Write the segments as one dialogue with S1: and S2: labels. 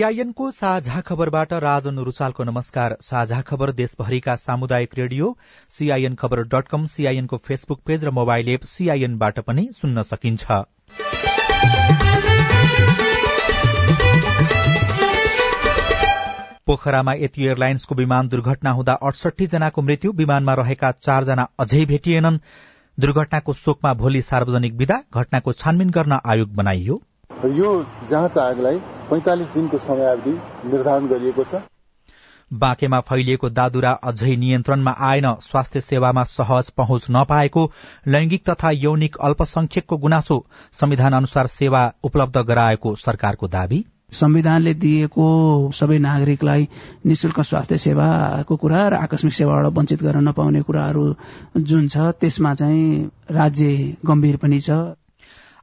S1: सीआईएनको साझा खबरबाट राजन रुचालको नमस्कार। साझा खबर देशभरिका सामुदायिक radio CIN Khabar dot com सीआईएनको फेसबुक पेज र मोबाइल एप सीआईएनबाट पनि सुन्न सकिन्छ। पोखरामा यति एयरलाइन्सको विमान दुर्घटना हुँदा अडसठी जनाको मृत्यु विमानमा रहेका चारजना अझै भेटिएनन्। दुर्घटनाको शोकमा भोलि सार्वजनिक विदा घटनाको छानबिन गर्न आयोग बनाइयो।
S2: यो जाँच आयोगलाई पैंतालिस दिनको समयावधि निर्धारण गरिएको छ।
S1: बाँकेमा फैलिएको दादुरा अझै नियन्त्रणमा आएन स्वास्थ्य सेवामा सहज पहुँच नपाएको लैंगिक तथा यौनिक अल्पसंख्यकको गुनासो संविधान अनुसार सेवा उपलब्ध गराएको सरकारको दावी।
S3: संविधानले दिएको सबै नागरिकलाई निशुल्क स्वास्थ्य सेवाको कुरा र आकस्मिक सेवाबाट वञ्चित गर्न नपाउने कुराहरू जुन छ त्यसमा चाहिँ राज्य गम्भीर पनि छ।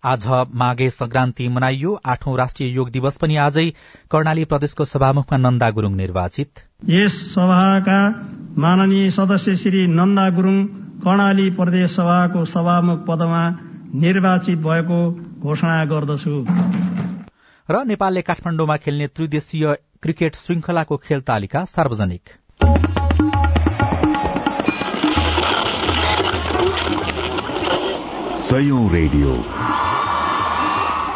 S1: आज माघे संक्रान्ति मनाइयो। आठौं राष्ट्रिय योग दिवस पनि आजै कर्णाली प्रदेशको सभामुखमा नन्दा गुरूङ निर्वाचित।
S4: यस सभाका माननीय सदस्य श्री नन्दा गुरूङ कर्णाली प्रदेश सभाको सभामुख पदमा निर्वाचित भएको घोषणा गर्दछु।
S1: र नेपालले काठमाडौँमा खेल्ने त्रिदेशीय क्रिकेट श्रृंखलाको खेल तालिका सार्वजनिक।
S5: रेडियो।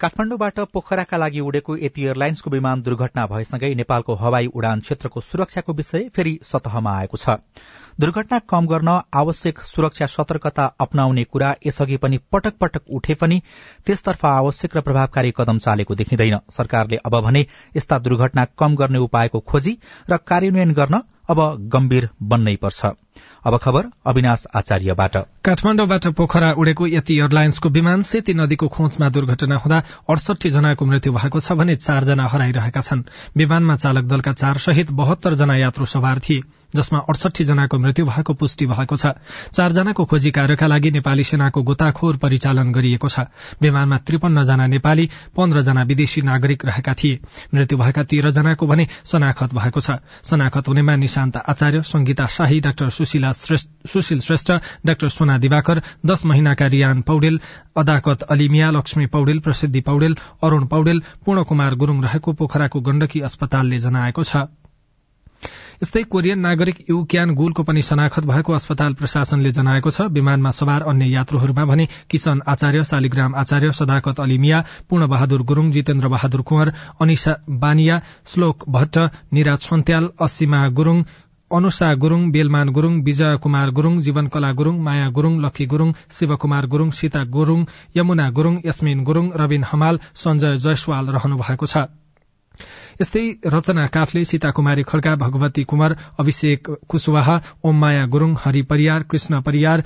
S1: काठमाडौँबाट पोखराका लागि उडेको यति एयरलाइन्सको विमान दुर्घटना भएसँगै नेपालको हवाई उडान क्षेत्रको सुरक्षाको विषय फेरि सतहमा आएको छ। दुर्घटना कम गर्न आवश्यक सुरक्षा सतर्कता अप्नाउने कुरा यसअघि पनि पटक पटक उठे पनि त्यसतर्फ आवश्यक र प्रभावकारी कदम चालेको देखिँदैन। सरकारले अब भने यस्ता दुर्घटना कम गर्ने उपायको खोजी र कार्यान्वयन गर्न अब गम्भीर बन्नै पर्छ। अब खबर अविनाश आचार्यबाट।
S6: पोखरा उडेको यति एयरलाइन्सको विमान सेती नदीको खोजमा दुर्घटना हुँदा अडसठी जनाको मृत्यु भएको छ भने चारजना हराइरहेका छन्। विमानमा चालक दलका चार सहित बहत्तर जना यात्रु सवार थिए जसमा अडसठी जनाको मृत्यु भएको पुष्टि भएको छ। चारजनाको खोजी कार्यका लागि नेपाली सेनाको गोताखोर परिचालन गरिएको छ। विमानमा त्रिपन्न जना नेपाली पन्ध्र जना विदेशी नागरिक रहेका थिए। मृत्यु भएका तेह्र जनाको भने शनाखत भएको छ। शनाखत हुनेमा निशान्त आचार्य संगीता शाही डाक्टर सुशीला श्रेष्ठ डाक्टर सोना दिवाकर दश महिनाका रियान पौडेल अदाकत अलिमिया लक्ष्मी पौडेल प्रसिद्धि पौडेल अरूण पौडेल पूर्ण कुमार गुरूङ रहेको पोखराको गण्डकी अस्पतालले जनाएको छ। यस्तै कोरियन नागरिक यु क्यान गुलको पनि शनाखत भएको अस्पताल प्रशासनले जनाएको छ। विमानमा सवार अन्य यात्रुहरूमा भने किशन आचार्य शालिग्राम आचार्य सदाकत अली मिया पूर्ण बहादुर गुरूङ जितेन्द्र बहादुर कुंवर अनिसा बानिया श्लोक भट्ट निराज सन्त्याल असीमा गुरूङ अनुषा गुरूङ बेलमान गुरूङ विजय कुमार गुरूङ जीवनकला गुरूङ माया गुरूङ लक्की गुरूङ शिवकुमार गुरूङ सीता गुरूङ यमुना गुरूङ यस्मिन गुरूङ रविन हमाल सञ्जय जयसवाल रहनु भएको छ। यस्तै रचना काफले सीता कुमारी खड्का भगवती कुमार अभिषेक कुशवाहा ओम माया गुरूङ हरि परियार कृष्ण परियार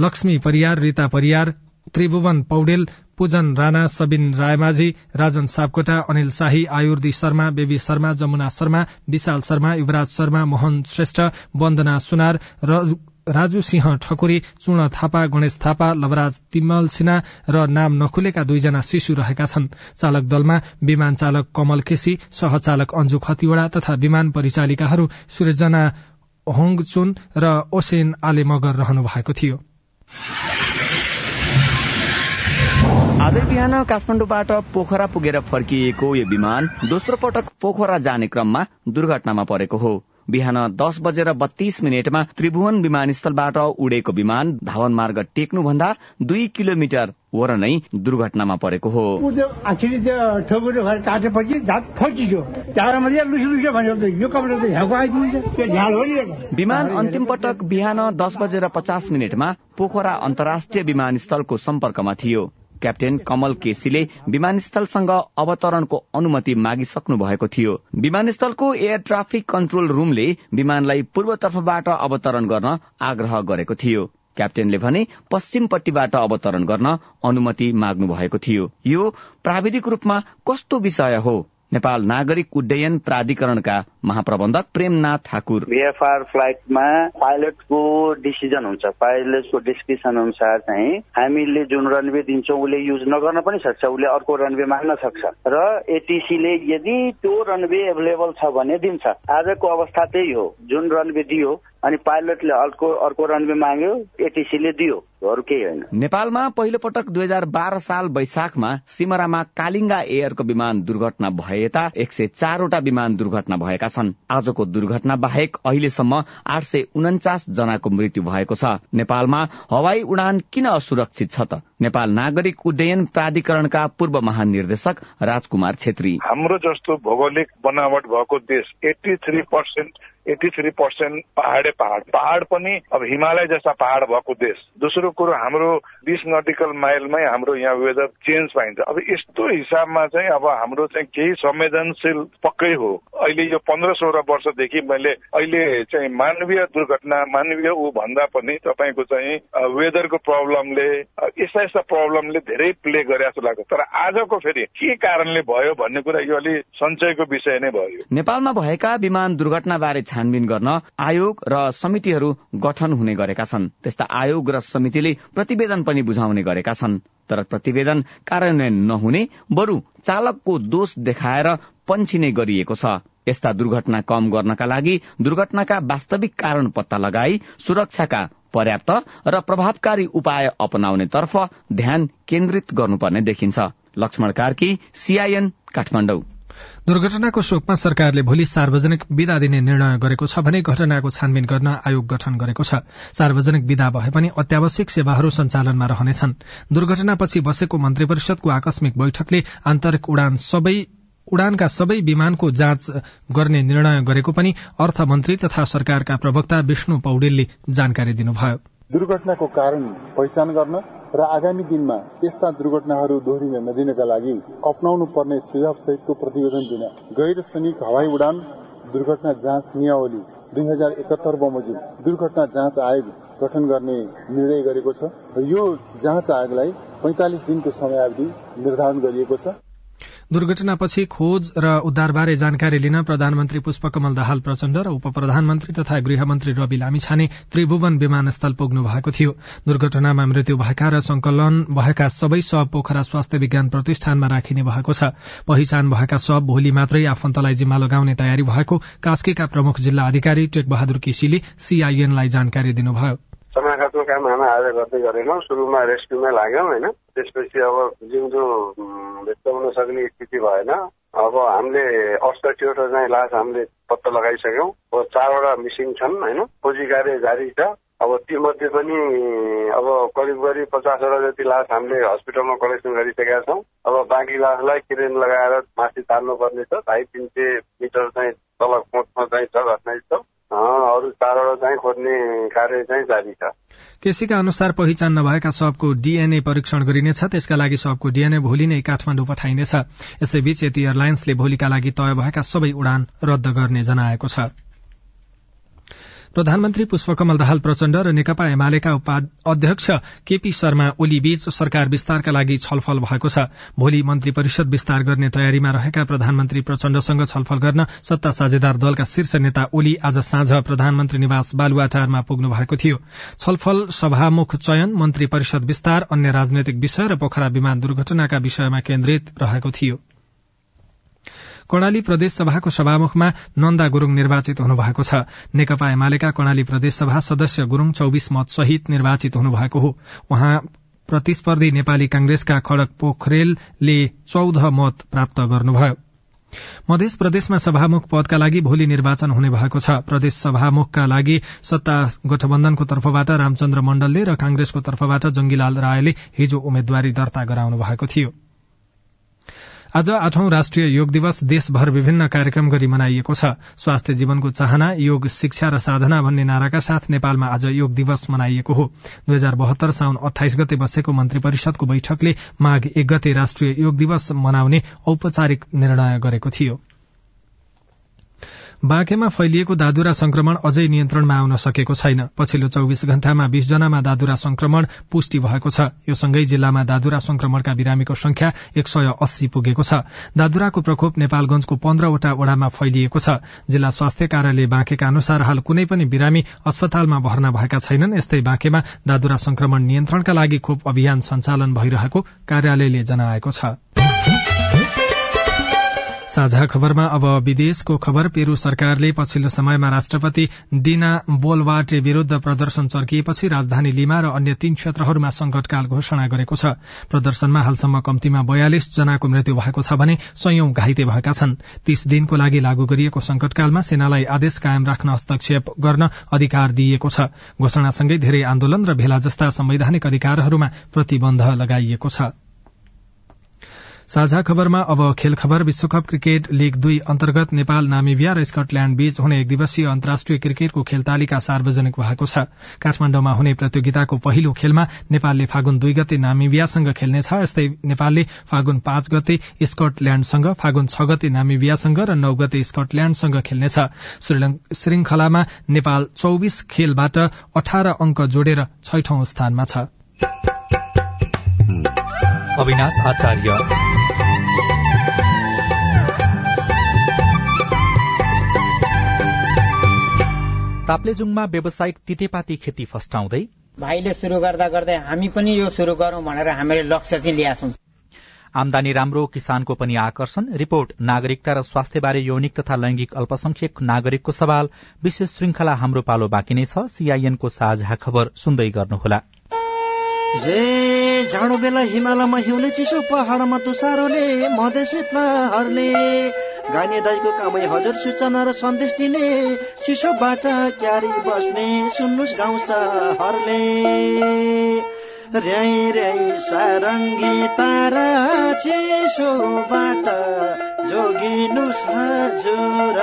S6: लक्ष्मी परियार रीता परियार त्रिभुवन पौडेल पूजन राणा सबिन रायमाझी राजन सापकोटा अनिल शाही आयुर्दी शर्मा बेबी शर्मा जमुना शर्मा विशाल शर्मा युवराज शर्मा मोहन श्रेष्ठ वन्दना सुनार राजु सिंह ठकुरी चूर्ण थापा गणेश थापा लवराज तिमल सिन्हा र नाम नखुलेका दुईजना शिशु रहेका छन्। चालक दलमा विमान चालक कमल केसी सहचालक अन्जु खतिवड़ा तथा विमान परिचालिकाहरू सृजना होङचुन र ओसेन आले मगर रहनु भएको थियो।
S7: आजै बिहान काठमाडौँबाट पोखरा पुगेर फर्किएको यो विमान दोस्रो पटक पोखरा जाने क्रममा दुर्घटनामा परेको हो। बिहान दस बजेर बत्तीस मिनटमा त्रिभुवन विमानस्थलबाट उडेको विमान धावन मार्ग टेक्नुभन्दा दुई किलोमिटर वर नै दुर्घटनामा परेको हो। विमान अन्तिम पटक बिहान दस बजेर पचास मिनटमा पोखरा अन्तर्राष्ट्रिय विमानस्थलको सम्पर्कमा थियो। क्याप्टेन कमल केसीले विमानस्थलसँग अवतरणको अनुमति मागिसक्नु भएको थियो। विमानस्थलको एयर ट्राफिक कन्ट्रोल रूमले विमानलाई पूर्वतर्फबाट अवतरण गर्न आग्रह गरेको थियो। क्याप्टेनले भने पश्चिमपट्टिबाट अवतरण गर्न अनुमति माग्नु भएको थियो। यो प्राविधिक रूपमा कस्तो विषय हो? नेपाल नागरिक उड्डयन प्राधिकरणका महाप्रबन्धक प्रेमनाथ ठाकुर।
S8: भिएफआर फ्लाइटमा पाइलटको डिसिजन हुन्छ। पाइलटको डिस्क्रिप्सन अनुसार चाहिँ हामीले जुन रनवे दिन्छौँ उसले युज नगर्न पनि सक्छ। उसले अर्को रनवे माग्न सक्छ। र एटिसीले यदि त्यो रनवे एभाइलेबल छ भने दिन्छ। आजको अवस्था त्यही हो। जुन रनवे दियो अनि पाइलटले अर्को अर्को रनवे माग्यो एटिसीले दियो। अरू केही होइन।
S7: नेपालमा पहिलो पटक दुई हजार बाह्र साल वैशाखमा सिमरामा कालिङ्गा एयरको विमान दुर्घटना भए यता एक सय चारवटा विमान दुर्घटना भएका छन्। आजको दुर्घटना बाहेक अहिलेसम्म आठ सय उन्चास जनाको मृत्यु भएको छ। नेपालमा हवाई उडान किन असुरक्षित छ त? नेपाल नागरिक उड्डयन प्राधिकरणका पूर्व महानिर्देशक राजकुमार छेत्री।
S9: हाम्रो जस्तो भौगोलिक बनावट भएको देश eighty three percent eighty three percent पहाडे पहाड। पहाड पनि अब हिमालय जस्ता पहाड भएको देश। दोस्रो कुरो हाम्रो बिस नटिकल माइलमै हाम्रो यहाँ वेदर चेन्ज पाइन्छ। अब यस्तो हिसाबमा चाहिँ अब हाम्रो चाहिँ केही संवेदनशील पक्कै हो। अहिले यो पन्ध्र सोह्र वर्षदेखि मैले अहिले चाहिँ मानवीय दुर्घटना मानवीय ऊ भन्दा पनि तपाईँको चाहिँ वेदरको प्रब्लमले यस्ता यस्ता प्रब्लमले धेरै प्ले गरे जस्तो लाग्छ। तर आजको फेरि के कारणले भयो भन्ने कुरा यो अलि सञ्चयको विषय नै भयो।
S7: नेपालमा भएका विमान दुर्घटना बारे छानबिन गर्न आयोग र समितिहरू गठन हुने गरेका छन्। त्यस्ता आयोग र समितिले प्रतिवेदन पनि बुझाउने गरेका छन्। तर प्रतिवेदन कार्यान्वयन नहुने बरु चालकको दोष देखाएर पन्छिने गरिएको छ। यस्ता दुर्घटना कम गर्नका लागि दुर्घटनाका वास्तविक कारण पत्ता लगाई सुरक्षाका पर्याप्त र प्रभावकारी उपाय अपनाउनेतर्फ ध्यान केन्द्रित गर्नुपर्ने देखिन्छ। लक्ष्मण कार्की सीआईएन काठमाडौँ।
S6: दुर्घटनाको शोकमा सरकारले भोलि सार्वजनिक विदा दिने निर्णय गरेको छ भने घटनाको छानबिन गर्न आयोग गठन गरेको छ। सार्वजनिक विदा भए पनि अत्यावश्यक सेवाहरू सञ्चालनमा रहनेछन्। दुर्घटनापछि बसेको मन्त्री परिषदको आकस्मिक बैठकले आन्तरिक उडान सबै उडानका सबै विमानको जाँच गर्ने निर्णय गरेको पनि अर्थमन्त्री तथा सरकारका प्रवक्ता विष्णु पौडेलले जानकारी दिनुभयो।
S2: दुर्घटनाको कारण पहिचान गर्न र आगामी दिनमा यस्ता दुर्घटनाहरू दोहोरिन नदिनका लागि अप्नाउनु पर्ने सुझाव सहितको प्रतिवेदन दिन गैर सैनिक हवाई उडान दुर्घटना जाँच नियावली दुई हजार एकहत्तर बमोजिम दुर्घटना जाँच आयोग गठन गर्ने निर्णय गरेको छ र यो जाँच आयोगलाई पैंतालिस दिनको समयावधि निर्धारण गरिएको छ।
S6: दुर्घटनापछि खोज र उद्धारबारे जानकारी लिन प्रधानमन्त्री पुष्पकमल दाहाल प्रचण्ड र उप प्रधानमन्त्री तथा गृहमन्त्री रवि लामिछाने त्रिभुवन विमानस्थल पुग्नु भएको थियो। दुर्घटनामा मृत्यु भएका र संकलन भएका सबै शव पोखरा स्वास्थ्य विज्ञान प्रतिष्ठानमा राखिने भएको छ। पहिचान भएका शव भोलि मात्रै आफन्तलाई जिम्मा लगाउने तयारी भएको कास्कीका प्रमुख जिल्ला अधिकारी टेक बहादुर केसीले सीआईएनलाई जानकारी दिनुभयो।
S10: समाघातको काम हामी आज गर्दै गरेनौँ सुरुमा रेस्क्युमै लाग्यौँ होइन? त्यसपछि अब जिउँदो व्यक्त हुन सक्ने स्थिति भएन अब हामीले अडसठीवटा चाहिँ लास हामीले पत्ता लगाइसक्यौँ। चारवटा मिसिङ छन् होइन? खोजी कार्य जारी छ। अब तीमध्ये पनि अब करिब करिब पचासवटा जति लास हामीले हस्पिटलमा कलेक्सन गरिसकेका छौँ। अब बाँकी लासलाई किरेन लगाएर माथि तान्नुपर्ने छ। ढाई तिन सय मिटर चाहिँ तल कोटमा चाहिँ छ घटनास्थल। अरू चारवटा चाहिँ खोज्ने कार्य चाहिँ जारी छ।
S6: केसीका अनुसार पहिचान नभएका सबको डीएनए परीक्षण गरिनेछ त्यसका लागि सबको डीएनए भोलि नै काठमाडौँ पठाइनेछ। यसैबीच यति एयरलाइन्सले भोलिका लागि तय भएका सबै उडान रद्द गर्ने जनाएको छ। प्रधानमन्त्री पुष्पकमल दाहाल प्रचण्ड र नेकपा एमालेका अध्यक्ष केपी शर्मा ओली बीच सरकार विस्तारका लागि छलफल भएको छ। भोलि मन्त्री परिषद विस्तार गर्ने तयारीमा रहेका प्रधानमन्त्री प्रचण्डसँग छलफल गर्न सत्ता साझेदार दलका शीर्ष नेता ओली आज साँझ प्रधानमन्त्री निवास बालुवाटारमा पुग्नु भएको थियो। छलफल सभामुख चयन मन्त्री परिषद विस्तार अन्य राजनैतिक विषय र पोखरा विमान दुर्घटनाका विषयमा केन्द्रित रहेको थियो। कर्णाली प्रदेश सभाको सभामुखमा नन्दा गुरूङ निर्वाचित हुनुभएको छ। नेकपा एमालेका कर्णाली प्रदेश सभा सदस्य गुरूङ चौविस मत सहित निर्वाचित हुनुभएको हो। उहाँ प्रतिस्पर्धी नेपाली कांग्रेसका खड़क पोखरेलले चौध मत प्राप्त गर्नुभयो। मध्य प्रदेशमा सभामुख पदका लागि भोलि निर्वाचन हुने भएको छ। प्रदेश सभामुखका लागि सत्ता गठबन्धनको तर्फबाट रामचन्द्र मण्डलले र कांग्रेसको तर्फबाट जंगीलाल रायले हिजो उम्मेद्वारी दर्ता गराउनु भएको थियो। आज आठौं राष्ट्रिय योग दिवस देशभर विभिन्न कार्यक्रम गरी मनाइएको छ। स्वास्थ्य जीवनको चाहना योग शिक्षा र साधना भन्ने नाराका साथ नेपालमा आज योग दिवस मनाइएको हो। दुई हजार बहत्तर साउन अठाइस गते बसेको मन्त्री परिषदको बैठकले माघ एक गते राष्ट्रिय योग दिवस मनाउने औपचारिक निर्णय गरेको थियो। बाँकेमा फैलिएको दादुरा संक्रमण अझै नियन्त्रणमा आउन सकेको छैन। पछिल्लो चौविस घण्टामा बीस जनामा दादुरा संक्रमण पुष्टि भएको छ। यो सँगै जिल्लामा दादुरा संक्रमणका बिरामीको संख्या एक सय अस्सी पुगेको छ। दादुराको प्रकोप नेपालगंजको पन्ध्रवटा वडामा फैलिएको छ। जिल्ला स्वास्थ्य कार्यालय बाँकेका अनुसार हाल कुनै पनि बिरामी अस्पतालमा भर्ना भएका छैनन्। यस्तै बाँकेमा दादुरा संक्रमण नियन्त्रणका लागि खोप अभियान सञ्चालन भइरहेको कार्यालयले जनाएको छ। साझा खबरमा अब विदेशको खबर। पेरू सरकारले पछिल्लो समयमा राष्ट्रपति डिना बोलवाटे विरूद्ध प्रदर्शन चर्किएपछि राजधानी लिमा र अन्य तीन क्षेत्रहरूमा संकटकाल घोषणा गरेको छ। प्रदर्शनमा हालसम्म कम्तीमा बयालिस जनाको मृत्यु भएको छ भने सयौं घाइते भएका छन्। तीस दिनको लागि लागू गरिएको संकटकालमा सेनालाई आदेश कायम राख्न हस्तक्षेप गर्न अधिकार दिइएको छ। घोषणासँगै धेरै आन्दोलन र भेला जस्ता संवैधानिक अधिकारहरूमा प्रतिबन्ध लगाइएको छ। साझा खबरमा अब खेल खबर विश्वकप क्रिकेट लीग दुई अन्तर्गत नेपाल नामिबिया र स्कटल्याण्ड बीच हुने एक दिवसीय अन्तर्राष्ट्रिय क्रिकेटको खेल तालिका सार्वजनिक भएको छ। काठमाण्डुमा हुने प्रतियोगिताको पहिलो खेलमा नेपालले फागुन दुई गते नामिबियासँग खेल्नेछ। यस्तै नेपालले फागुन पाँच गते स्कटल्याण्डसँग फागुन छ गते नामिबियासँग र नौ गते स्कटल्याण्डसँग खेल्नेछ। श्रृंखलामा नेपाल चौविस खेलबाट अठार अंक जोडेर छैठौं स्थानमा छ।
S1: अविनाश आचार्य। ताप्लेजुङमा व्यावसायिक तितेपाती खेती फस्टाउँदै
S11: भाइले सुरु गर्दा गर्दै हामी पनि यो सुरु गरौं भनेर हामीले लक्ष्य चाहिँ ल्याछौं
S1: आमदानी राम्रो किसानको पनि आकर्षण। रिपोर्ट नागरिकता र स्वास्थ्यबारे यौनिक तथा लैंगिक अल्पसंख्यक नागरिकको सवाल। विशेष श्रृंखला हाम्रो पालो बाँकी नै छ। सीआईएनको साझा खबर सुन्दै गर्नुहोला।
S12: जाडो बेला हिमालयमा हिउँले चिसो पहाडमा तुसारोले मधेसितहरूले गाने दाईको कामै हजुर सूचना र सन्देश दिने चिसोबाट क्यारी बस्ने सुन्नुहोस् गाउँछ हरले र्याई र्याई सारङ्गी तारा चिसोबाट जोगिनुहोस् हजुर।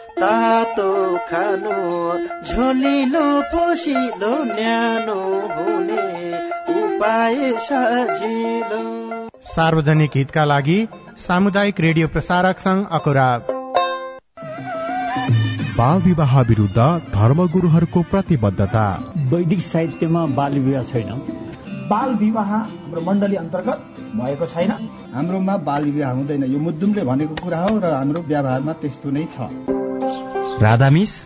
S12: तातो खानु झोलिलो पोसिलो न्यानो हुने उपाय सजिलो।
S13: सार्वजनिक हितका लागि सामुदायिक रेडियो प्रसारक संघ अकुरा
S5: बाल विवाह विरुद्ध धर्मगुरूहरूको प्रतिबद्धता।
S14: वैदिक साहित्यमा बाल विवाह छैन।
S15: बाल विवाह हाम्रो मण्डली अन्तर्गत भएको छैन।
S16: हाम्रोमा बाल विवाह हुँदैन। यो मुद्दुमले भनेको कुरा हो र हाम्रो व्यवहारमा त्यस्तो नै छ।
S17: Radamis?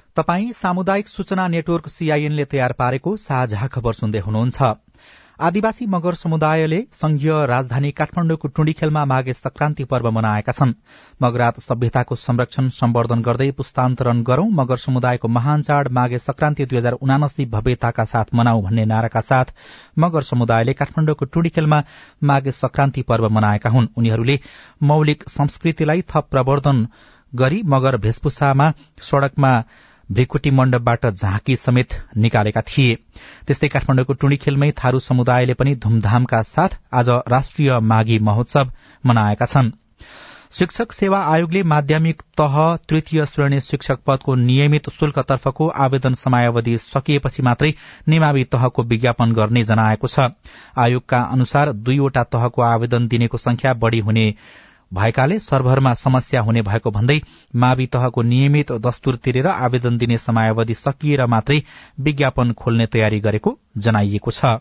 S1: तपाई सामुदायिक सूचना नेटवर्क सीआईएनले तयार पारेको साझा खबर सुन्दै हुनुहुन्छ। आदिवासी मगर समुदायले संघीय राजधानी काठमाण्डुको टुण्डीखेलमा माघे संक्रान्ति पर्व मनाएका छन्। मगरात सभ्यताको संरक्षण सम्वर्धन गर्दै पुस्तान्तरण गरौं मगर समुदायको महान चाड माघे संक्रान्ति दुई हजार उनासी भव्यताका साथ मनाऊ भन्ने नाराका साथ मगर समुदायले काठमाण्डुको टुण्डीखेलमा माघे संक्रान्ति पर्व मनाएका हुन्। उनीहरूले मौलिक संस्कृतिलाई थप प्रवर्धन गरी मगर भेषभूषामा सड़कमा भ्रिकुटी मण्डपबाट झाँकी समेत निकालेका थिए। त्यस्तै काठमाण्डुको टुणीखेलमै थारू समुदायले पनि धूमधामका साथ आज राष्ट्रिय माघी महोत्सव मनाएका छन्। शिक्षक सेवा आयोगले माध्यमिक तह तृतीय श्रेणी शिक्षक पदको नियमित शुल्कतर्फको आवेदन समयावधि सकिएपछि मात्रै निमावी तहको विज्ञापन गर्ने जनाएको छ। आयोगका अनुसार दुईवटा तहको आवेदन दिनेको संख्या बढ़ी हुने भएकाले सर्भरमा समस्या हुने भएको भन्दै मावि तहको नियमित दस्तुर तिरेर आवेदन दिने समयावधि सकिएर मात्रै विज्ञापन खोल्ने तयारी गरेको जनाइएको छ।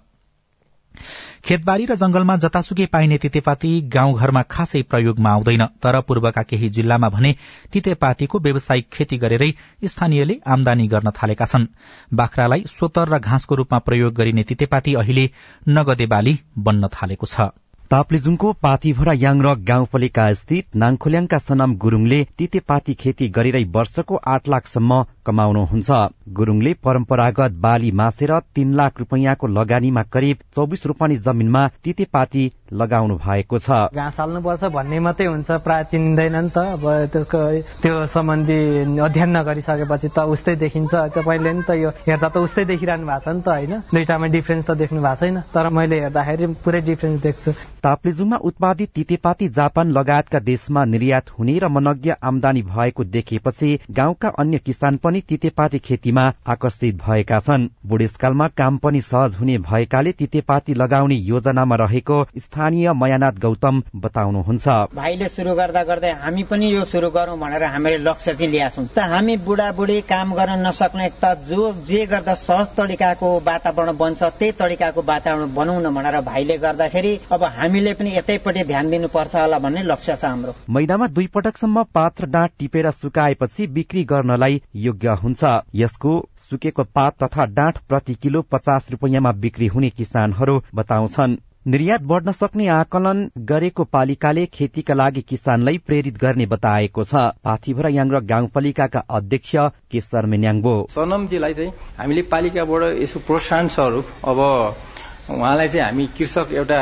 S1: खेतबारी र जंगलमा जतासुकै पाइने तितेपाती गाउँघरमा खासै प्रयोगमा आउँदैन। तर पूर्वका केही जिल्लामा भने तितेपातीको व्यावसायिक खेती गरेरै स्थानीयले आमदानी गर्न थालेका छन्। बाख्रालाई सोतर र घाँसको रूपमा प्रयोग गरिने तितेपाती अहिले नगदे बाली बन्न थालेको छ।
S18: ताप्लेजुङको पाथीभरा याङर गाउँपालिका स्थित नाङखोल्याङका सनाम गुरूङले तितेपाती खेती गरेरै वर्षको आठ लाखसम्म कमाउनुहुन्छ। गुरूङले परम्परागत बाली मासेर तीन लाख रुपियाँको लगानीमा करिब चौबिस रोपनी जमिनमा तितेपाती लगाउनु भएको छ।
S19: घाँस हाल्नुपर्छ भन्ने मात्रै हुन्छ प्राय चिनिँदैन नि त। अब त्यसको त्यो सम्बन्धी अध्ययन नगरिसकेपछि त उस्तै देखिन्छ। तपाईँले नि त यो हेर्दा त उस्तै देखिरहनु भएको छ नि त होइन? दुइटामा डिफ्रेन्स त देख्नु भएको छैन। तर मैले हेर्दाखेरि पुरै डिफ्रेन्स देख्छु।
S18: ताप्लेजुङमा उत्पादित तितेपाती जापान लगायतका देशमा निर्यात हुने र मनज्ञ आमदानी भएको देखेपछि गाउँका अन्य किसान पनि तितेपाती खेतीमा आकर्षित भएका छन्। बुढेसकालमा काम पनि सहज हुने भएकाले तितेपाती लगाउने योजनामा रहेको स्थानीय मयानाथ गौतम बताउनुहुन्छ।
S11: भाइले सुरु गर्दा गर्दै हामी पनि यो सुरु गरौँ भनेर हामीले लक्ष्य चाहिँ ल्याएको त हामी बुढाबुढी काम गर्न नसक्ने त जो जे गर्दा सहज तरिकाको वातावरण बन्छ त्यही तरिकाको वातावरण बनाउन भनेर भाइले गर्दाखेरि अब हामीले पनि यतैपट्टि ध्यान दिनुपर्छ होला भन्ने लक्ष्य छ हाम्रो।
S18: मैदामा दुई पटकसम्म पात र डाँट टिपेर सुकाएपछि बिक्री गर्नलाई योग्य हुन्छ। यसको सुकेको पात तथा डाँठ प्रति किलो पचास रुपियाँमा बिक्री हुने किसानहरू बताउँछन्। निर्यात बढ्न सक्ने आकलन गरेको पालिकाले खेतीका लागि किसानलाई प्रेरित गर्ने बताएको छ। पाथिभरा याङ्ग्र गाउँपालिकाका अध्यक्ष केशर मेन्याङ्बो
S20: सनमजीलाई चाहिँ हामीले पालिकाबाट यसो प्रोत्साहन स्वरूप अब उहाँलाई चाहिँ हामी कृषक एउटा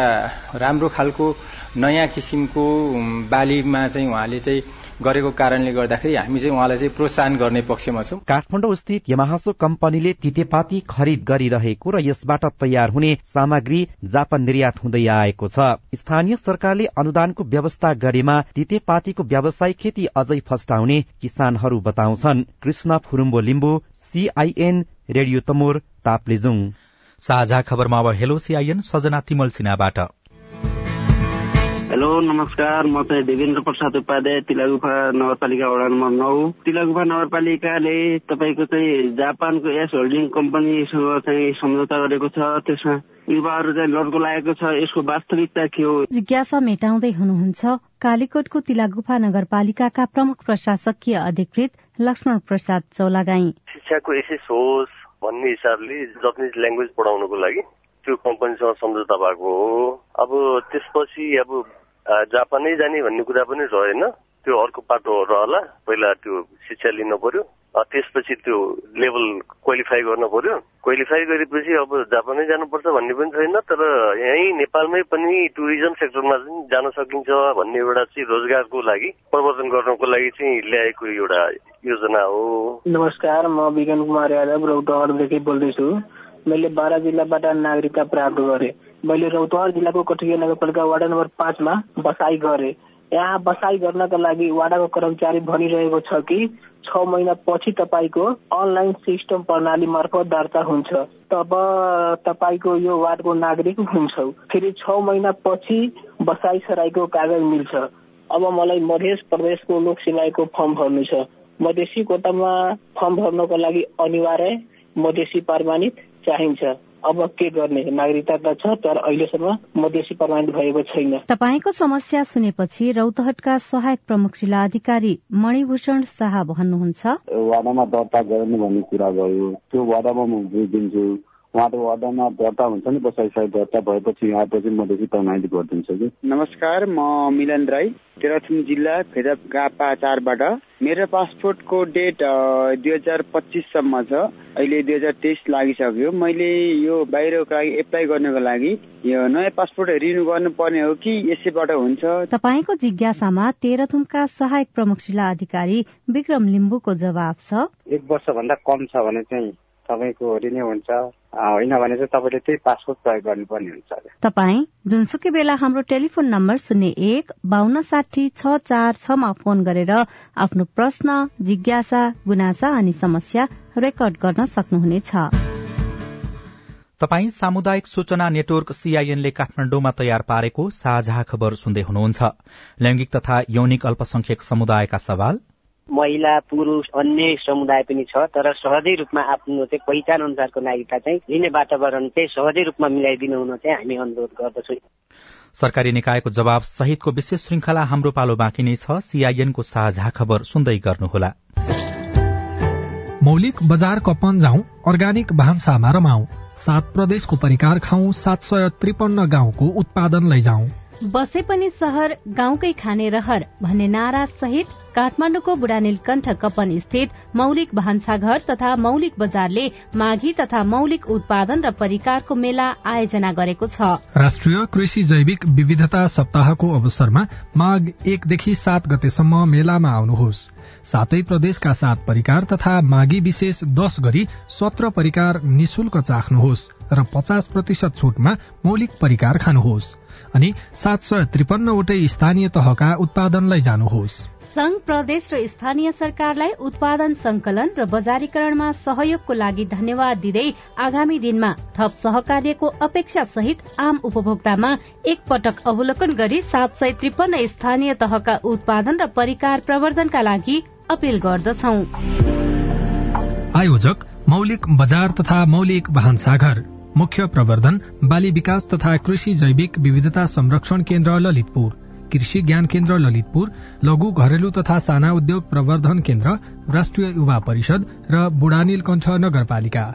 S20: राम्रो खालको नयाँ किसिमको बालीमा चाहिँ उहाँले चाहिँ गरेको कारणले गर्दाखेरि हामी चाहिँ उहाँलाई चाहिँ प्रोत्साहन गर्ने पक्षमा छौँ।
S18: काठमाडौँ स्थित यमाहासो कम्पनीले तितेपाती खरिद गरिरहेको र यसबाट तयार हुने सामग्री जापान निर्यात हुँदै आएको छ। स्थानीय सरकारले अनुदानको व्यवस्था गरेमा तितेपातीको व्यावसायिक खेती अझै फस्टाउने किसानहरू बताउँछन्। Krishna Phurumbo Limbu CIN radio Tamor Taplejung.
S1: साझा खबरमा अब हेलो सीआईएन सजना तिमल सिन्हाबाट।
S21: हेलो नमस्कार म चाहिँ देवेन्द्र प्रसाद उपाध्याय तिलागुफा नगरपालिका वडा नम्बर नौ। तिलागुफा नगरपालिकाले तपाईँको चाहिँ जापानको एस होल्डिङ कम्पनीसँग चाहिँ सम्झौता गरेको छ। त्यसमा युवाहरू चाहिँ लड्को लागेको छ। यसको वास्तविकता के हो?
S22: जिज्ञासा मेटाउँदै हुनुहुन्छ कालीकोटको तिलागुफा नगरपालिकाका प्रमुख प्रशासकीय अधिकृत लक्ष्मण प्रसाद चौलागाई।
S23: शिक्षाको एसेस होस् भन्ने हिसाबले जापानिज ल्याङ्ग्वेज पढाउनको लागि त्यो कम्पनीसँग सम्झौता भएको हो। अब त्यसपछि अब जापानै जाने भन्ने कुरा पनि रहेन त्यो अर्को पाटो रहला। पहिला त्यो शिक्षा लिन पर्यो। त्यसपछि त्यो लेभल क्वालिफाई गर्न पर्यो। क्वालिफाई गरेपछि अब जापानै जानुपर्छ भन्ने पनि छैन। तर यहीँ नेपालमै पनि टुरिज्म सेक्टरमा चाहिँ जान सकिन्छ भन्ने एउटा चाहिँ रोजगारको लागि प्रवर्तन गर्नको लागि चाहिँ ल्याएको एउटा योजना हो।
S24: नमस्कार म विगन कुमार यादव रौतहरदेखि बोल्दैछु। मैले बाह्र जिल्लाबाट नागरिकता प्राप्त गरेँ। मैले रौतहर जिल्लाको कठिया नगरपालिका वार्ड नम्बर पाँचमा बसाई गरेँ। यहाँ बसाई गर्नका लागि वाडाको कर्मचारी भनिरहेको छ कि छ महिना पछि तपाईँको अनलाइन सिस्टम प्रणाली मार्फत दर्ता हुन्छ। तब तपाईँको यो वार्डको नागरिक हुन्छ। फेरि छ महिना पछि बसाई सराईको कागज मिल्छ। अब मलाई मध्य प्रदेशको लोक सेवाईको फर्म भर्नु छ। मधेसी कोटामा फर्म भर्नको लागि अनिवार्य मधेसी प्रमाणित चाहिन्छ। अब के गर्ने? नागरिकता त छ तर अहिलेसम्म मधेसी प्रमाणित भएको छैन।
S22: तपाईँको समस्या सुनेपछि रौतहटका सहायक प्रमुख जिल्ला अधिकारी मणिभूषण शाह भन्नुहुन्छ।
S25: वाडामा दर्ता गराउनु भन्ने कुरा भयो त्यो वाडामा म बुझिदिन्छु
S26: उहाँको वडामा दर्ता हुन्छ नि बसाइ सहित दर्ता भएपछि आएपछि म देखि तनाइली गरिदिन्छु कि।
S27: नमस्कार म मिलन राई तेह्रथुम जिल्ला भेदगापा चारबाट। मेरो पासपोर्टको डेट दुई हजार पच्चिससम्म छ। अहिले दुई हजार तेइस लागिसक्यो। मैले यो बाहिरको लागि एप्लाई गर्नको लागि यो नयाँ पासपोर्ट रिन्यू गर्नुपर्ने हो कि यसैबाट हुन्छ?
S28: तपाईँको जिज्ञासामा तेह्रथुमका सहायक प्रमुख जिल्ला अधिकारी विक्रम लिम्बुको जवाब छ।
S26: एक वर्षभन्दा कम छ भने चाहिँ तपाईँको रिन्यू हुन्छ। होइन भने चाहिँ तपाईँले त्यही पासपोर्ट प्रयोग गर्नुपर्ने हुन्छ।
S28: तपाईँ जुनसुकै बेला हाम्रो टेलिफोन नम्बर शून्य एक बान्न साठी छ चार छमा फोन गरेर आफ्नो प्रश्न जिज्ञासा गुनासा अनि समस्या रेकर्ड गर्न सक्नुहुनेछ।
S1: तपाई सामुदायिक सूचना नेटवर्क सीआईएनले काठमाण्डुमा तयार पारेको साझा खबर सुन्दै हुनुहुन्छ। लैंगिक तथा यौनिक अल्पसंख्यक समुदायका सवाल।
S29: महिला पुरुष अन्य समुदाय पनि छ तर सहजै रूपमा आफ्नो चाहिँ पहिचान अनुसारको नागरिकता चाहिँ लिने वातावरण चाहिँ सहजै रूपमा मिलाइदिनु हुन चाहिँ हामी अनुरोध गर्दछौँ।
S1: सरकारी निकायको जवाब सहितको विशेष श्रृंखला हाम्रो पालो बाँकी नै छ। सीआईएनको साझा खबर सुन्दै गर्नुहोला।
S6: मौलिक बजार कपन जाउँ अर्ग्यानिक भान्सामा रमाऊ सात प्रदेशको परिकार खाउँ सात सय त्रिपन्न गाउँको उत्पादन लैजाउँ।
S28: बसे पनि सहर गाउँकै खाने रहर भन्ने नारा सहित काठमाडौँको बुढानीलकण्ठ कपन स्थित मौलिक भान्साघर तथा मौलिक बजारले माघी तथा मौलिक उत्पादन र परिकारको मेला आयोजना गरेको छ।
S6: राष्ट्रिय कृषि जैविक विविधता सप्ताहको अवसरमा माघ एकदेखि सात गतेसम्म मेलामा आउनुहोस्। सातै प्रदेशका सात परिकार तथा माघी विशेष दश गरी सत्र परिकार निशुल्क चाख्नुहोस् र पचास प्रतिशत छूटमा मौलिक परिकार खानुहोस्। अनि सात सय त्रिपन्नवटै स्थानीय तहका उत्पादनलाई जानुहोस्।
S28: संघ प्रदेश र स्थानीय सरकारलाई उत्पादन संकलन र बजारीकरणमा सहयोगको लागि धन्यवाद दिँदै आगामी दिनमा थप सहकार्यको अपेक्षा सहित आम उपभोक्तामा एक पटक अवलोकन गरी सात सय त्रिपन्न स्थानीय तहका उत्पादन र परिकार प्रवर्धनका लागि अपील गर्दछौ।
S6: आयोजक मौलिक बजार तथा मौलिक भान्साघर मुख्य प्रवर्धन बाली विकास तथा कृषि जैविक विविधता संरक्षण केन्द्र ललितपुर कृषि ज्ञान केन्द्र ललितपुर लघु घरेलु तथा साना उद्योग प्रवर्धन केन्द्र राष्ट्रिय युवा परिषद र बुढानील कण्ठ नगरपालिका।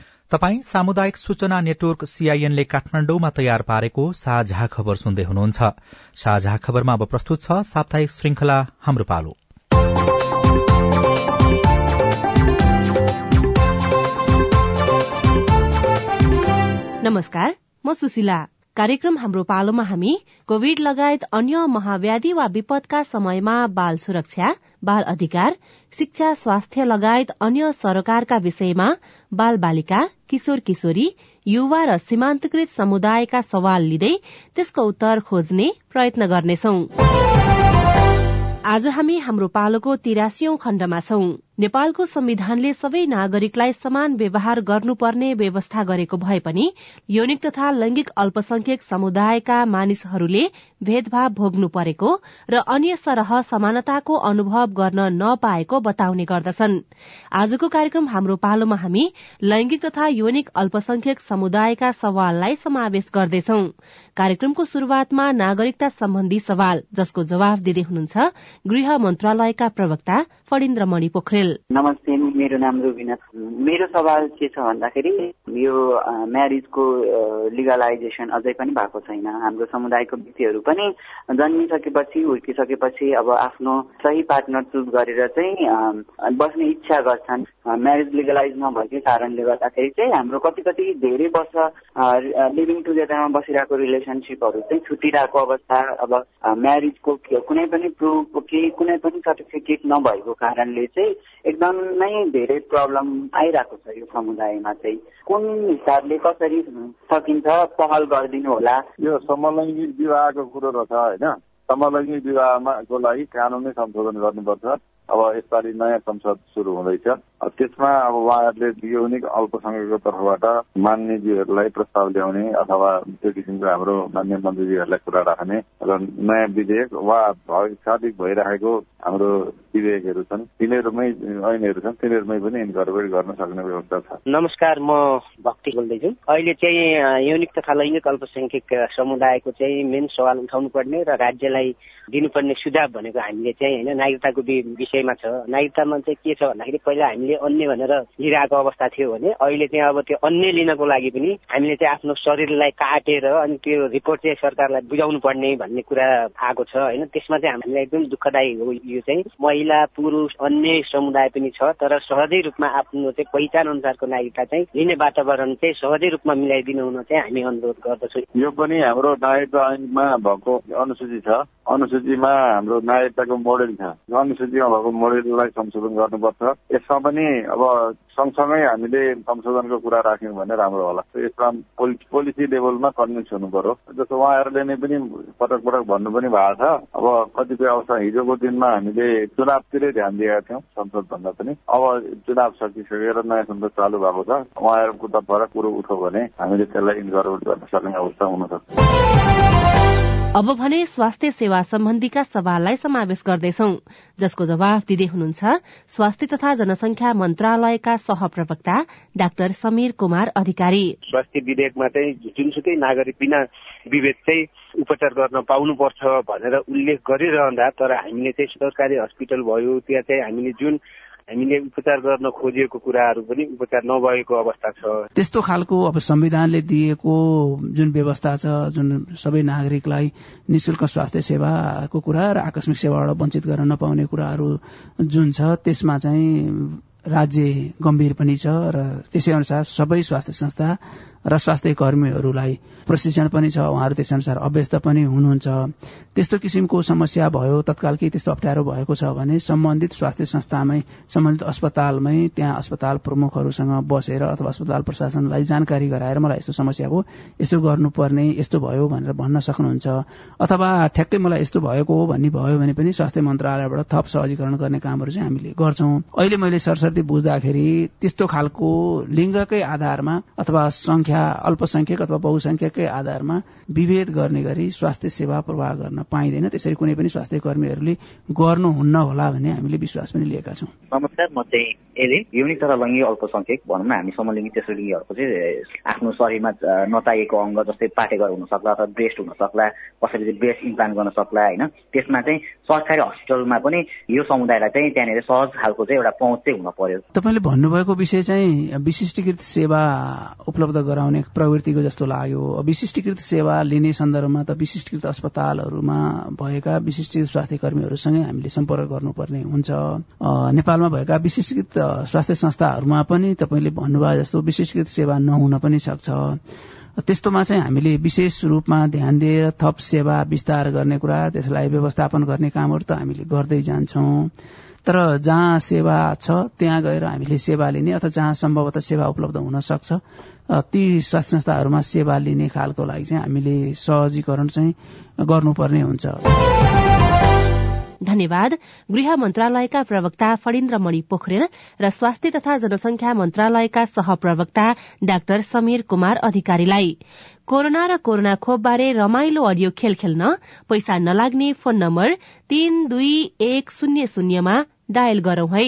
S1: तपाई सामुदायिक सूचना नेटवर्क सीआईएनले काठमाण्डुमा तयार पारेको साझा खबर सुन्दै हुनुहुन्छ। साझा खबरमा अब प्रस्तुत छ साप्ताहिक श्रृंखला हाम्रो पालो।
S30: नमस्कार म सुशीला। कार्यक्रम हाम्रो पालोमा हामी कोविड लगायत अन्य महाव्याधि वा विपदका समयमा बाल सुरक्षा बाल अधिकार शिक्षा स्वास्थ्य लगायत अन्य सरकारका विषयमा बाल बालिका किशोर किशोरी युवा र सीमान्तकृत समुदायका सवाल लिँदै त्यसको उत्तर खोज्ने प्रयत्न गर्नेछौ। आज हामी हाम्रो पालोको तिरासी खण्डमा छौं। नेपालको संविधानले सबै नागरिकलाई समान व्यवहार गर्नुपर्ने व्यवस्था गरेको भए पनि यौनिक तथा लैंगिक अल्पसंख्यक समुदायका मानिसहरूले भेदभाव भोग्नु परेको र अन्य सरह समानताको अनुभव गर्न नपाएको बताउने गर्दछन्। आजको कार्यक्रम हाम्रो पालोमा हामी लैंगिक तथा यौनिक अल्पसंख्यक समुदायका सवाललाई समावेश गर्दैछौ। कार्यक्रमको शुरूआतमा नागरिकता सम्बन्धी सवाल जसको जवाब दिँदै हुनुहुन्छ गृह मन्त्रालयका प्रवक्ता फणिन्द्र मणि पोखरेल।
S31: नमस्ते मेरो नाम रुबिना मेरो सवाल के छ भन्दाखेरि यो म्यारिजको लिगलाइजेसन अझै पनि भएको छैन। हाम्रो समुदायको व्यक्तिहरू पनि जन्मिसकेपछि हुर्किसकेपछि अब आफ्नो सही पार्टनर चुज गरेर चाहिँ बस्ने इच्छा गर्छन्। म्यारिज लिगलाइज नभएकै कारणले गर्दाखेरि चाहिँ हाम्रो कति कति धेरै वर्ष लिभिङ टुगेदरमा बसिरहेको रिलेसनसिपहरू चाहिँ छुटिरहेको अवस्था अब म्यारिजको कुनै पनि प्रुफ केही कुनै पनि सर्टिफिकेट नभएको कारणले चाहिँ एकदमै धेरै प्रब्लम आइरहेको छ यो समुदायमा चाहिँ। कुन हिसाबले कसरी सकिन्छ पहल गरिदिनु होला?
S32: यो समलैङ्गिक विवाहको कुरो रहेछ होइन? समलैङ्गिक विवाहमाको लागि कानुनी संशोधन गर्नुपर्छ। अब यसपालि नयाँ संसद सुरु हुँदैछ। त्यसमा अब उहाँहरूले यौनिक अल्पसङ्ख्यकको तर्फबाट मान्यजीहरूलाई प्रस्ताव ल्याउने अथवा त्यो किसिमको हाम्रो मान्य मन्त्रीजीहरूलाई कुरा राख्ने र नयाँ विधेयक वा साधिक भइरहेको हाम्रो विधेयकहरू छन् तिनीहरूमै ऐनहरू छन् तिनीहरूमै पनि इन्कर्पोरेट गर्न सक्ने व्यवस्था छ।
S29: नमस्कार म भक्ति बोल्दैछु। अहिले चाहिँ यौनिक तथा लैङ्गिक अल्पसङ्ख्यक समुदायको चाहिँ मेन सवाल उठाउनु पर्ने र राज्यलाई दिनुपर्ने सुझाव भनेको हामीले चाहिँ होइन नागरिकताको विषयमा छ। नागरिकतामा चाहिँ के छ भन्दाखेरि पहिला हामीले अन्य भनेर लिइरहेको अवस्था थियो भने अहिले चाहिँ अब त्यो अन्य लिनको लागि पनि हामीले चाहिँ आफ्नो शरीरलाई काटेर अनि त्यो रिपोर्ट चाहिँ सरकारलाई बुझाउनु पर्ने भन्ने कुरा आएको छ होइन? त्यसमा चाहिँ हामीलाई एकदम दुःखदायी हो यो चाहिँ। महिला पुरुष अन्य समुदाय पनि छ तर सहजै रूपमा आफ्नो चाहिँ पहिचान अनुसारको नागरिकता चाहिँ लिने वातावरण चाहिँ सहजै रूपमा मिलाइदिनु हुन चाहिँ हामी अनुरोध गर्दछौँ।
S32: यो पनि हाम्रो नागरिकता ऐनमा भएको अनुसूची छ। अनुसूचीमा हाम्रो नागरिकताको मोडेल छ। अनुसूचीमा भएको मोडेललाई संशोधन गर्नुपर्छ। यसमा पनि अब सँगसँगै हामीले संशोधनको कुरा राख्यौँ भने राम्रो होला। यसमा पोलिसी लेभलमा कन्भिन्स हुनु पर्यो। जस्तो उहाँहरूले नै पनि पटक पटक भन्नु पनि भएको छ अब कतिपय अवस्था हिजोको दिनमा हामीले चुनावतिरै ध्यान दिएका थियौँ संसद भन्दा पनि। अब चुनाव सकिसकेर नयाँ संसद चालु भएको छ उहाँहरूको तर्फबाट कुरो उठो भने हामीले त्यसलाई इन्कर्पोरेट गर्न सक्ने अवस्था हुन सक्छ।
S30: अब भने स्वास्थ्य सेवा सम्बन्धीका सवाललाई समावेश गर्दैछौ जसको जवाफ दिँदै हुनुहुन्छ स्वास्थ्य तथा जनसंख्या मन्त्रालयका सहप्रवक्ता डाक्टर समीर कुमार अधिकारी।
S33: स्वास्थ्य विधेयकमा चाहिँ जुनसुकै नागरिक बिना विभेद चाहिँ उपचार गर्न पाउनुपर्छ भनेर उल्लेख गरिरहँदा तर हामीले चाहिँ सरकारी हस्पिटल भयो त्यहाँ चाहिँ हामीले जुन हामीले उपचार गर्न खोजिएको कुराहरू पनि उपचार नभएको अवस्था छ।
S34: त्यस्तो खालको अब संविधानले दिएको जुन व्यवस्था छ जुन सबै नागरिकलाई निशुल्क स्वास्थ्य सेवाको कुरा र आकस्मिक सेवाबाट वञ्चित गर्न नपाउने कुराहरू जुन छ त्यसमा चाहिँ राज्य गम्भीर पनि छ र त्यसै अनुसार सबै स्वास्थ्य संस्था र स्वास्थ्य कर्मीहरूलाई प्रशिक्षण पनि छ उहाँहरू त्यसै अनुसार अभ्यस्त पनि हुनुहुन्छ। त्यस्तो किसिमको समस्या भयो तत्काल केही त्यस्तो अप्ठ्यारो भएको छ भने सम्बन्धित स्वास्थ्य संस्थामै सम्बन्धित अस्पतालमै त्यहाँ अस्पताल प्रमुखहरूसँग बसेर अथवा अस्पताल प्रशासनलाई जानकारी गराएर मलाई यस्तो समस्या हो यस्तो गर्नुपर्ने यस्तो भयो भनेर भन्न सक्नुहुन्छ। अथवा ठ्याक्कै मलाई यस्तो भएको हो भन्ने भयो भने पनि स्वास्थ्य मन्त्रालयबाट थप सहजीकरण गर्ने कामहरू चाहिँ हामीले गर्छौं। अहिले मैले सरस्वती बुझ्दाखेरि त्यस्तो खालको लिङ्गकै आधारमा अथवा संख्या अल्पसंख्यक अथवा बहुसंख्यकै आधारमा विभेद गर्ने गरी स्वास्थ्य सेवा प्रवाह गर्न पाइँदैन। त्यसरी कुनै पनि स्वास्थ्य कर्मीहरूले गर्नुहुन्न होला भन्ने हामीले विश्वास पनि लिएका छौँ।
S35: नमस्कार म चाहिँ तथा लैङ्गिक अल्पसंख्यक भनौँ न हामी समलिङ्गी तेस्रो लिङ्गीहरूको चाहिँ आफ्नो शरीरमा नचाहिएको अङ्ग जस्तै पाटेगर हुन सक्ला अथवा ब्रेस्ट हुन सक्ला कसैले चाहिँ ब्रेस्ट इम्प्लान्ट गर्न सक्ला होइन? त्यसमा चाहिँ सरकारी हस्पिटलमा पनि यो समुदायलाई चाहिँ त्यहाँनिर सहज खालको चाहिँ एउटा पहुँच चाहिँ हुन पर्यो।
S34: तपाईँले भन्नुभएको विषय चाहिँ विशिष्टीकृत सेवा उपलब्ध गराउने प्रवृत्तिको जस्तो लाग्यो। विशिष्टीकृत सेवा लिने सन्दर्भमा त विशिष्टीकृत अस्पतालहरूमा भएका विशिष्टित स्वास्थ्य कर्मीहरूसँगै हामीले सम्पर्क गर्नुपर्ने हुन्छ। नेपालमा भएका विशिष्टीकृत स्वास्थ्य संस्थाहरूमा पनि तपाईँले भन्नुभयो जस्तो विशिष्टीकृत सेवा नहुन पनि सक्छ। त्यस्तोमा चाहिँ हामीले विशेष रूपमा ध्यान दिएर थप सेवा विस्तार गर्ने कुरा त्यसलाई व्यवस्थापन गर्ने कामहरू त हामीले गर्दै जान्छौं। तर जहाँ सेवा छ त्यहाँ गएर हामीले सेवा लिने अथवा जहाँ सम्भवतः सेवा उपलब्ध हुन सक्छ ती स्वास्थ्य संस्थाहरूमा सेवा लिने खालको लागि चाहिँ हामीले सहजीकरण चाहिँ गर्नुपर्ने हुन्छ।
S30: धन्यवाद। गृह मन्त्रालयका प्रवक्ता फणिन्द्र मणि पोखरेल र स्वास्थ्य तथा जनसंख्या मन्त्रालयका सहप्रवक्ता डाक्टर समीर कुमार अधिकारीलाई। कोरोना र कोरोना खोपबारे रमाइलो अडियो खेल खेल्न पैसा नलाग्ने फोन नम्बर तीन दुई एक शून्य शून्यमा डायल गरौं है।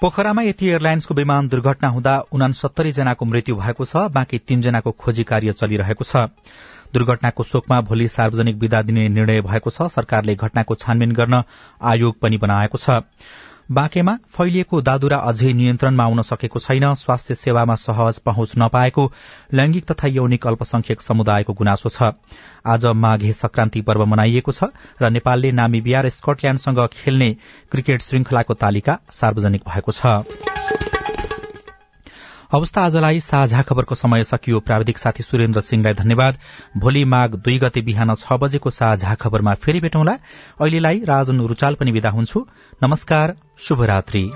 S1: पोखरामा यति एयरलाइन्सको विमान दुर्घटना हुँदा उनासत्तरी जनाको मृत्यु भएको छ बाँकी तीनजनाको खोजी कार्य चलिरहेको छ। दुर्घटनाको शोकमा भोलि सार्वजनिक विदा दिने निर्णय भएको छ। सरकारले घटनाको छानबिन गर्न आयोग पनि बनाएको छ। बाँकेमा फैलिएको दादुरा अझै नियन्त्रणमा आउन सकेको छैन स्वास्थ्य सेवामा सहज पहुँच नपाएको लैंगिक तथा यौनिक अल्पसंख्यक समुदायको गुनासो छ। आज माघे संक्रान्ति पर्व मनाइएको छ र नेपालले नामिबिया र स्कटल्याण्डसँग खेल्ने क्रिकेट श्रृंखलाको तालिका सार्वजनिक भएको छ। अवस्था आजलाई साझा खबरको समय सकियो। प्राविधिक साथी सुरेन्द्र सिंहलाई धन्यवाद। भोलि माघ दुई गते बिहान छ बजेको साझा खबरमा फेरि भेटौँला। अहिलेलाई राजन रुचाल पनि विदा हुन्छु। नमस्कार शुभरात्री।